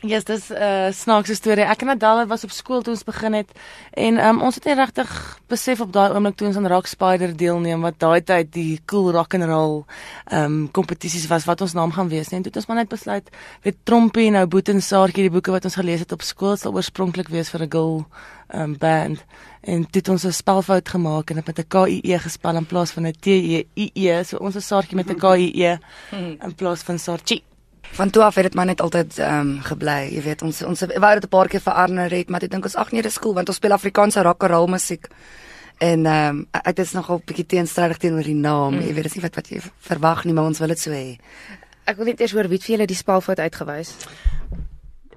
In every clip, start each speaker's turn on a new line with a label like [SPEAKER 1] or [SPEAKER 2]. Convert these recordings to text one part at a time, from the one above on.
[SPEAKER 1] Ja, yes, dis 'n uh, snaakse storie. Ek en Adelle was op skool toe ons begin het en um, ons het nie regtig besef op daai oomblik toe ons aan Rock Spider deelneem wat daai tyd die cool rock and roll um, kompetisies was wat ons naam gaan wees nie. En toe het ons maar net besluit, weet Trompie nou Boet en Saartjie die boeke wat ons gelees het op skool sal oorspronklik wees vir 'n girl um, band. En toe het ons 'n spelfout gemaak en dit met 'n K I E gespel in plaas van 'n T E I E. So ons is Saartjie met 'n K I E in plaas van Saartjie.
[SPEAKER 2] Van toe af het dit maar net altyd ehm um, gebly. Jy weet ons ons wou dit 'n paar keer verander het, maar ek dink ons ag nee, dis cool want ons speel Afrikaanse rock and roll musiek. En ehm um, dit is nogal 'n bietjie teenstrydig teenoor die naam. Mm. Jy weet dis nie wat wat jy verwag nie, maar ons wil dit so hê.
[SPEAKER 3] Ek wil net eers hoor wie het vir julle die spelfout uitgewys.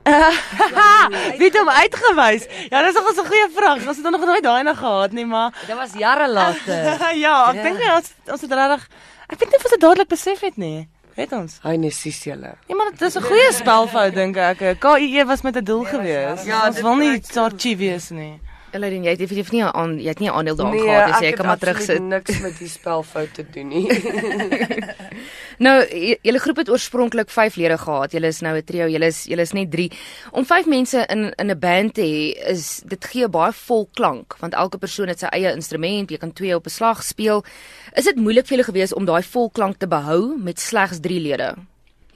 [SPEAKER 1] Wie het hom uitgewys? Ja, dis nog 'n goeie vraag. Ons het nog nooit daai nog gehad nie, maar
[SPEAKER 2] dit was jare later.
[SPEAKER 1] ja, ek ja. dink ons ons het regtig ek dink nie of ons dit dadelik besef het nie. Het ons?
[SPEAKER 4] Hy nesis julle.
[SPEAKER 1] Ja, maar dit is 'n goeie spelfout dink ek. KIE was met 'n doel gewees. Ja, ons wil nie Sarchi wees nie.
[SPEAKER 3] Elodie, jy het definitief nie aan jy het nie 'n aandeel daarin nee, gehad nie, so jy kan maar terugsit.
[SPEAKER 4] Nee, niks met die spelfout te doen nie.
[SPEAKER 3] nou, julle groep het oorspronklik 5 lede gehad. Julle is nou 'n trio. Julle is julle is net 3. Om 5 mense in in 'n band te hê, is dit gee baie vol klank, want elke persoon het sy eie instrument. Jy kan twee op 'n slag speel. Is dit moeilik vir julle gewees om daai vol klank te behou met slegs 3 lede?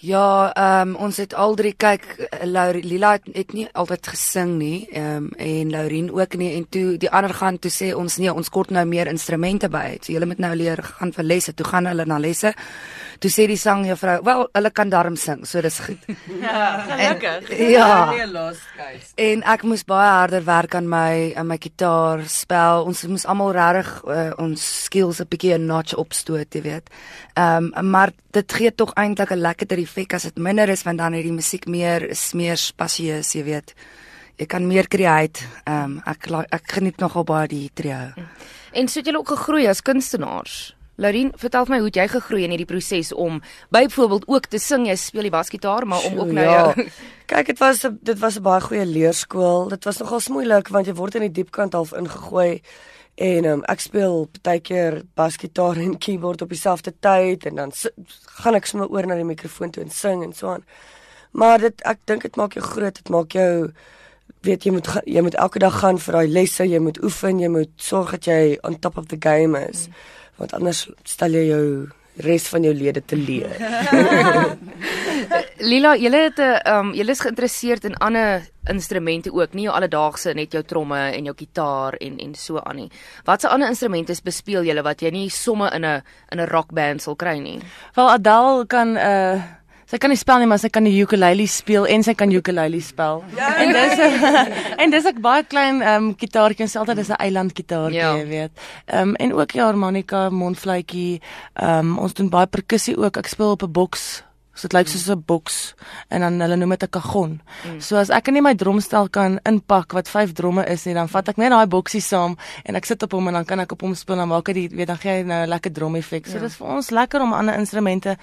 [SPEAKER 2] Ja, ehm um, ons het al drie kyk Laurie Lila het, het nie altyd gesing nie. Ehm um, en Laurien ook nie en toe die ander gaan toe sê ons nee, ons kort nou meer instrumente by. So julle moet nou leer gaan vir lesse. Toe gaan hulle na lesse. Toe sê die sangjuffrou, "Wel, hulle kan darm sing, so dis goed."
[SPEAKER 1] ja, gelukkig.
[SPEAKER 2] Ja. Los, guys. En ek moes baie harder werk aan my aan my gitaar spel. Ons moes almal regtig uh, ons skills 'n bietjie 'n notch opstoot, jy weet. Ehm um, maar dit gee tog eintlik 'n lekker effek as dit minder is want dan het die musiek meer is meer spasieus, jy weet. Jy kan meer create. Ehm um, ek ek geniet nogal baie die trio.
[SPEAKER 3] En so het julle ook gegroei as kunstenaars. Laurien, vertel my hoe jy gegroei in hierdie proses om byvoorbeeld ook te sing, jy speel die basgitaar, maar om ook nou ja. jou
[SPEAKER 4] Kyk, dit was dit was 'n baie goeie leerskool. Dit was nogal moeilik want jy word in die diep kant half ingegooi. En um, ek speel baie keer basgitaar en keyboard op dieselfde tyd en dan gaan ek sommer oor na die mikrofoon toe en sing en so aan. Maar dit ek dink dit maak jou groot, dit maak jou weet jy moet jy moet elke dag gaan vir daai lesse, jy moet oefen, jy moet sorg dat jy on top of the game is. Mm want anders stel jy jou res van jou lede te leer.
[SPEAKER 3] Lila, jy het 'n um, ehm, jy is geïnteresseerd in ander instrumente ook, nie jou alledaagse net jou tromme en jou gitaar en en so aan nie. Watse ander instrumente bespeel jy wat jy nie somme in 'n in 'n rockband sal kry nie?
[SPEAKER 1] Wel Adele kan 'n uh, eh, Sy kan nie spel nie, maar sy kan die ukulele speel en sy kan ukulele spel. Ja. En dis en dis ek baie klein ehm um, gitaartjie, sy altyd is 'n eiland gitaartjie, ja. jy weet. Ehm um, en ook die harmonika, mondfluitjie. Ehm um, ons doen baie perkussie ook. Ek speel op 'n boks. So dit lyk soos 'n boks en dan hulle noem dit 'n kagon. Mm. So as ek in my drumstel kan inpak wat vyf dromme is, en dan vat ek net daai boksie saam en ek sit op hom en dan kan ek op hom speel en maak dit weet dan gee hy nou 'n lekker drum effek. So ja. dit is vir ons lekker om ander instrumente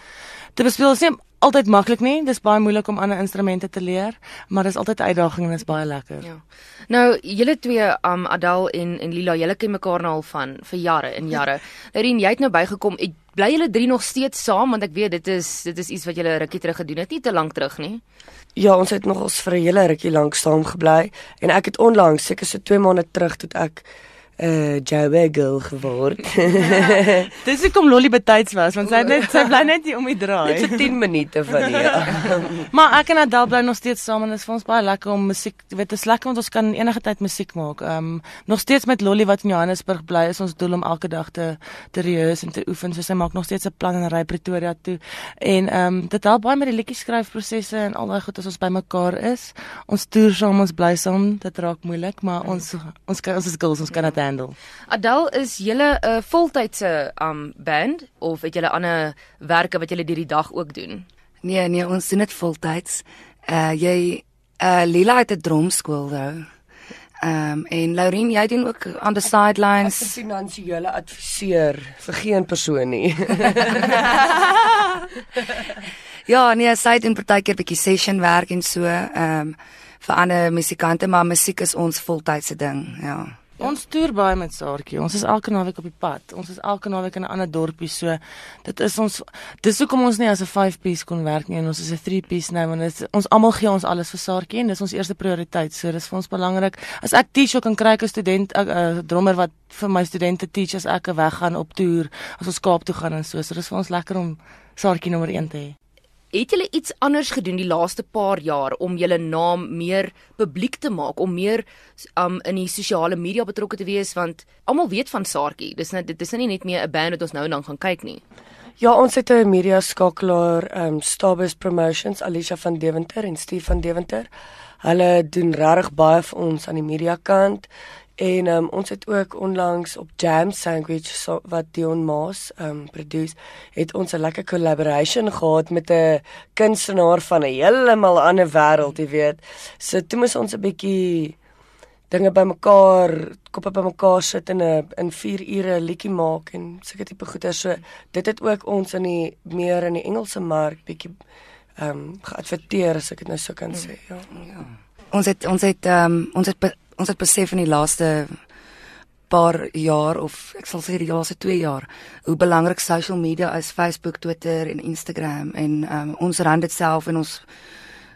[SPEAKER 1] te bespeel. Sien altyd maklik nie. Dis baie moeilik om ander instrumente te leer, maar dis altyd 'n uitdaging en dit is baie lekker. Ja.
[SPEAKER 3] Nou, julle twee, um Adel en en Lila, julle ken mekaar nou al van vir jare en jare. Lorien, jy het nou bygekom. Bly julle drie nog steeds saam want ek weet dit is dit is iets wat julle rukkie terug gedoen het, nie te lank terug nie.
[SPEAKER 4] Ja, ons het nog ons vir 'n hele rukkie lank saam gebly en ek het onlangs, seker so 2 maande terug, toe ek uh Joe Girl geword.
[SPEAKER 1] Dis hoekom Lolly betyds was want sy net sy bly net hier om die draai.
[SPEAKER 4] Dit is 10 minute van hier.
[SPEAKER 1] maar ek en Adel bly nog steeds saam en dit is vir ons baie lekker om musiek, weet, dit is lekker want ons kan enige tyd musiek maak. Um nog steeds met Lolly wat in Johannesburg bly is ons doel om elke dag te te rehearse en te oefen. So sy maak nog steeds 'n plan en ry Pretoria toe. En um dit help baie met die liedjie skryfprosesse en al daai goed as ons bymekaar is. Ons toer saam, ons bly saam. Dit raak moeilik, maar ons ons kan ons is girls, ons kan dit handle.
[SPEAKER 3] Adel, is julle 'n uh, voltydse um band of het julle ander werke wat julle deur die dag ook doen?
[SPEAKER 2] Nee, nee, ons doen dit voltyds. Uh jy uh Lila het 'n drumskool daar. Ehm um, en Laurien, jy doen ook aan die sidelines.
[SPEAKER 4] Ek is finansiële adviseur vir geen persoon nie.
[SPEAKER 2] ja, nee, sy doen partykeer bietjie session werk en so, ehm um, vir ander musikante, maar musiek is ons voltydse ding, ja.
[SPEAKER 1] Ja. Ons toer baie met Saartjie. Ons is elke naweek op die pad. Ons is elke naweek in 'n ander dorpie. So dit is ons dis hoekom ons nie as 'n 5 piece kon werk nie en ons is 'n 3 piece nou want dit ons almal gee ons alles vir Saartjie en dis ons eerste prioriteit. So dis vir ons belangrik. As ek teach ook 'n kry 'n student 'n uh, uh, drummer wat vir my studente teach as ek weggaan op toer, as ons Kaap toe gaan en so. So dis vir ons lekker om Saartjie nommer 1 te hê.
[SPEAKER 3] Het julle iets anders gedoen die laaste paar jaar om julle naam meer publiek te maak, om meer um in die sosiale media betrokke te wees want almal weet van Saartjie. Dis net dit is nie net meer 'n band wat ons nou en dan gaan kyk nie.
[SPEAKER 4] Ja, ons het 'n media skakelaar, um Stabus Promotions, Alicia van Deventer en Steve van Deventer. Hulle doen regtig baie vir ons aan die media kant. En um, ons het ook onlangs op Jam Sandwich so, wat Dion Maas um produce, het ons 'n lekker collaboration gehad met 'n kunstenaar van 'n heeltemal ander wêreld, jy weet. So toe moes ons 'n bietjie dinge bymekaar, koppe bymekaar sit in 'n in 4 ure 'n liedjie maak en sulke tipe goeie. So dit het ook ons in die meer in die Engelse mark bietjie um geadverteer as ek dit nou sou kan sê, ja. ja.
[SPEAKER 2] Ons het ons het um ons het ons het besef in die laaste paar jaar of ek sal sê die laaste 2 jaar hoe belangrik social media is Facebook, Twitter en Instagram en um, ons rand dit self en ons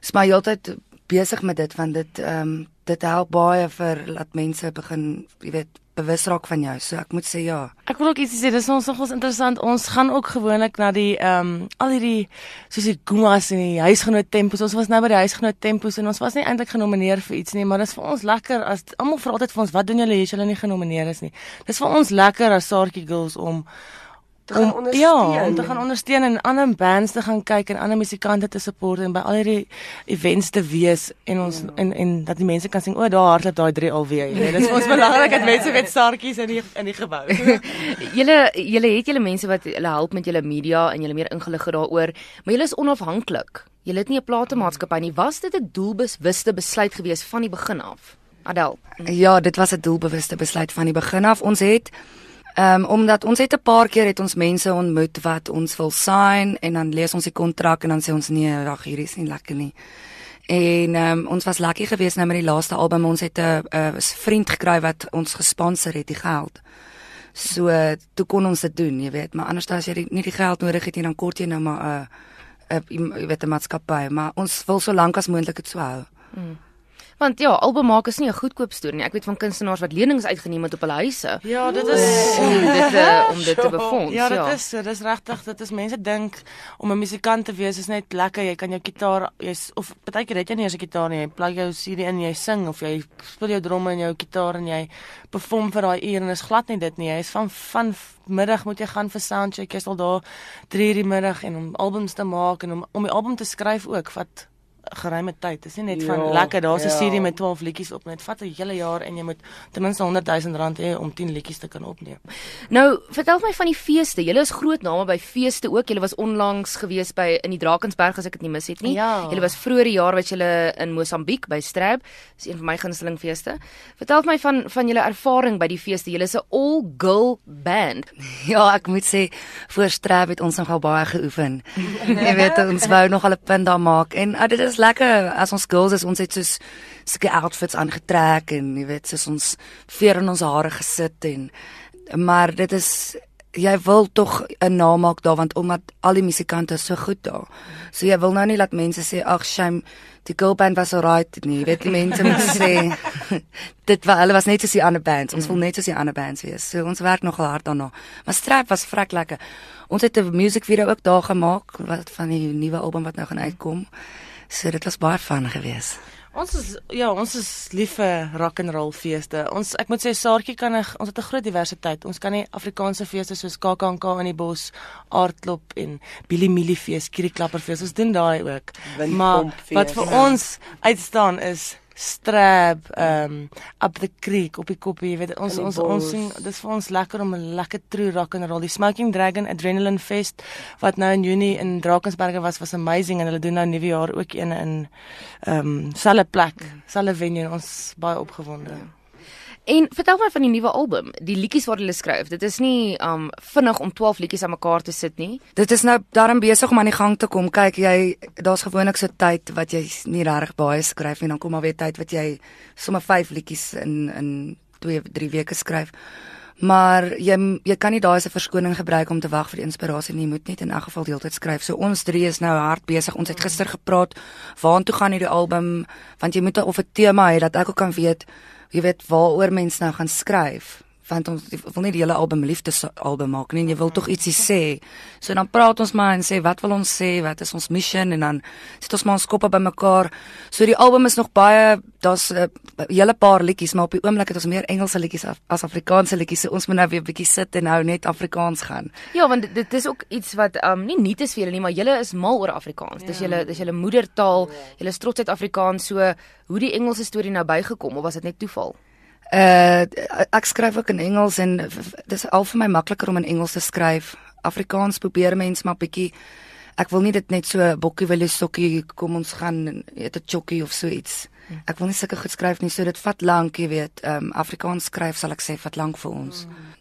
[SPEAKER 2] is maar heeltyd besig met dit want dit ehm um, dit help baie vir laat mense begin jy weet bewus raak van jou. So ek moet sê ja.
[SPEAKER 1] Ek wil ook iets sê, dis ons nogals interessant. Ons gaan ook gewoonlik na die ehm um, al hierdie soos die Gumas en die huisgenoot tempos. Ons was nou by die huisgenoot tempos en ons was nie eintlik genomineer vir iets nie, maar dit is vir ons lekker as almal vra altyd vir ons, wat doen julle hier as julle nie genomineer is nie. Dis vir ons lekker as Saartjie Girls om
[SPEAKER 4] te gaan om, ondersteun. Ja,
[SPEAKER 1] om te gaan ondersteun en ander bands te gaan kyk en ander musikante te support en by al hierdie events te wees en ons ja. en en dat die mense kan sien o, daar hardloop daai drie alweer. Jy weet, dit is vir ons belangrik dat mense weet saartjies in die in die gebou.
[SPEAKER 3] julle julle het julle mense wat hulle help met julle media en julle meer ingelig daaroor, maar julle is onafhanklik. Julle het nie 'n platemaatskappy nie. Was dit 'n doelbewuste besluit geweest van die begin af? Adel.
[SPEAKER 2] Ja, dit was 'n doelbewuste besluit van die begin af. Ons het Ehm um, omdat ons het 'n paar keer het ons mense ontmoet wat ons wil sign en dan lees ons die kontrak en dan sê ons nee, ag hier is nie lekker nie. En ehm um, ons was lucky geweest nou met die laaste album ons het 'n 'n vriend gekry wat ons gesponsor het die geld. So toe kon ons dit doen, jy weet, maar anders as jy nie die geld nodig het nie dan kort jy nou maar 'n 'n jy weet 'n maatskappy, maar ons wil so lank as moontlik dit sou hou. Mm.
[SPEAKER 3] Want ja, album maak is nie 'n goedkoop storie nie. Ek weet van kunstenaars wat lenings uitgeneem het op hulle huise.
[SPEAKER 1] Ja, dit is
[SPEAKER 3] om dit te, om dit te befonds.
[SPEAKER 1] Ja, dit ja. is so. Dis regtig, dit is mense dink om 'n musikant te wees is net lekker. Jy kan jou gitaar, jy's of partykeer het jy nie eens 'n gitaar nie. Jy plug jou CD in, jy sing of jy speel jou drome in jou gitaar en jy perform vir daai uur en is glad nie dit nie. Jy is van van middag moet jy gaan vir soundcheck. Jy's al daar 3:00 die middag en om albums te maak en om om die album te skryf ook wat geruime tyd. Dit is nie net ja, van lekker, daar's 'n ja. CD met 12 liedjies op net. Vat 'n hele jaar en jy moet ten minste 100 000 rand hê om 10 liedjies te kan opneem.
[SPEAKER 3] Nou, vertel my van die feeste. Julle is groot name by feeste ook. Julle was onlangs gewees by in die Drakensberg as ek dit nie mis het nie.
[SPEAKER 1] Ja.
[SPEAKER 3] Julle was vroeër die jaar wat julle in Mosambiek by Strab. Dis een van my gunsteling feeste. Vertel my van van julle ervaring by die feeste. Julle is 'n all-girl band.
[SPEAKER 2] Ja, ek moet sê voor Strab het ons nogal baie geoefen. Jy weet, ons wou nog al 'n punt daar maak en uh, dit is lekker as ons girls is ons het soos sulke outfits aangetrek en jy weet soos ons veer in ons hare gesit en maar dit is jy wil tog 'n naam maak daar want omdat al die musikante so goed daar. So jy wil nou nie laat mense sê ag shame die girl band was alright nie. Jy weet die mense moet sê dit was hulle was net soos die ander bands. Ons wil net soos die ander bands wees. So ons werk nogal hard daarna. Maar Strap was vrek lekker. Ons het 'n music video ook daar gemaak wat van die nuwe album wat nou gaan uitkom. So dit was baie fun geweest.
[SPEAKER 1] Ons is ja, ons is lief vir rock and roll feeste. Ons ek moet sê Saartjie kan ek, ons het 'n groot diversiteit. Ons kan nie Afrikaanse feeste soos KAKNK in die bos, aardklop en Billy Millie fees, Kiri Klapper fees. Ons doen daai ook. Maar wat vir ons uitstaan is strab um up the creek op die koppie jy weet ons ons ons sing dis vir ons lekker om 'n lekker true rock and roll. Die smoking dragon adrenaline fest wat nou in Junie in Drakensberge was was amazing en hulle doen nou nuwe jaar ook een in um selfe plek selfe venue ons baie opgewonde. Ja.
[SPEAKER 3] En vertel my van die nuwe album, die liedjies wat hulle skryf. Dit is nie um vinnig om 12 liedjies aan mekaar te sit nie.
[SPEAKER 2] Dit is nou daarom besig om aan die gang te kom. Kyk, jy daar's gewoonlik so tyd wat jy nie regtig baie skryf en dan kom maar weer tyd wat jy sommer 5 liedjies in in 2, 3 weke skryf. Maar jy jy kan nie daai as 'n verskoning gebruik om te wag vir inspirasie nie. Jy moet net in elk geval deeltyd skryf. So ons drie is nou hard besig. Ons het gister gepraat waartoe gaan hierdie album want jy moet of 'n tema hê dat ek ook kan weet jy weet waaroor mense nou gaan skryf want ons wil nie die hele album liefdes album maak nie, jy wil tog ietsie sê. So dan praat ons maar en sê wat wil ons sê, wat is ons mission en dan sit ons maar ons koppe bymekaar. So die album is nog baie daar's 'n uh, hele paar liedjies, maar op die oomblik het ons meer Engelse liedjies as Afrikaanse liedjies. So ons moet nou weer 'n bietjie sit en nou net Afrikaans gaan.
[SPEAKER 3] Ja, want dit is ook iets wat um nie nuut is vir julle nie, maar julle is mal oor Afrikaans. Ja. Dis julle dis julle moedertaal. Julle is trots Suid-Afrikaans. So hoe die Engelse storie nou bygekom of was dit net toeval?
[SPEAKER 2] Uh ek skryf ook in Engels en dis al vir my makliker om in Engels te skryf. Afrikaans probeer mens maar bietjie ek wil nie dit net so bokkie wil sokkie kom ons gaan eet 'n chokkie of so iets. Hm. Ek wil nie sulke goed skryf nie, so dit vat lank, jy weet. Ehm um, Afrikaans skryf sal ek sê vat lank vir ons. Mm.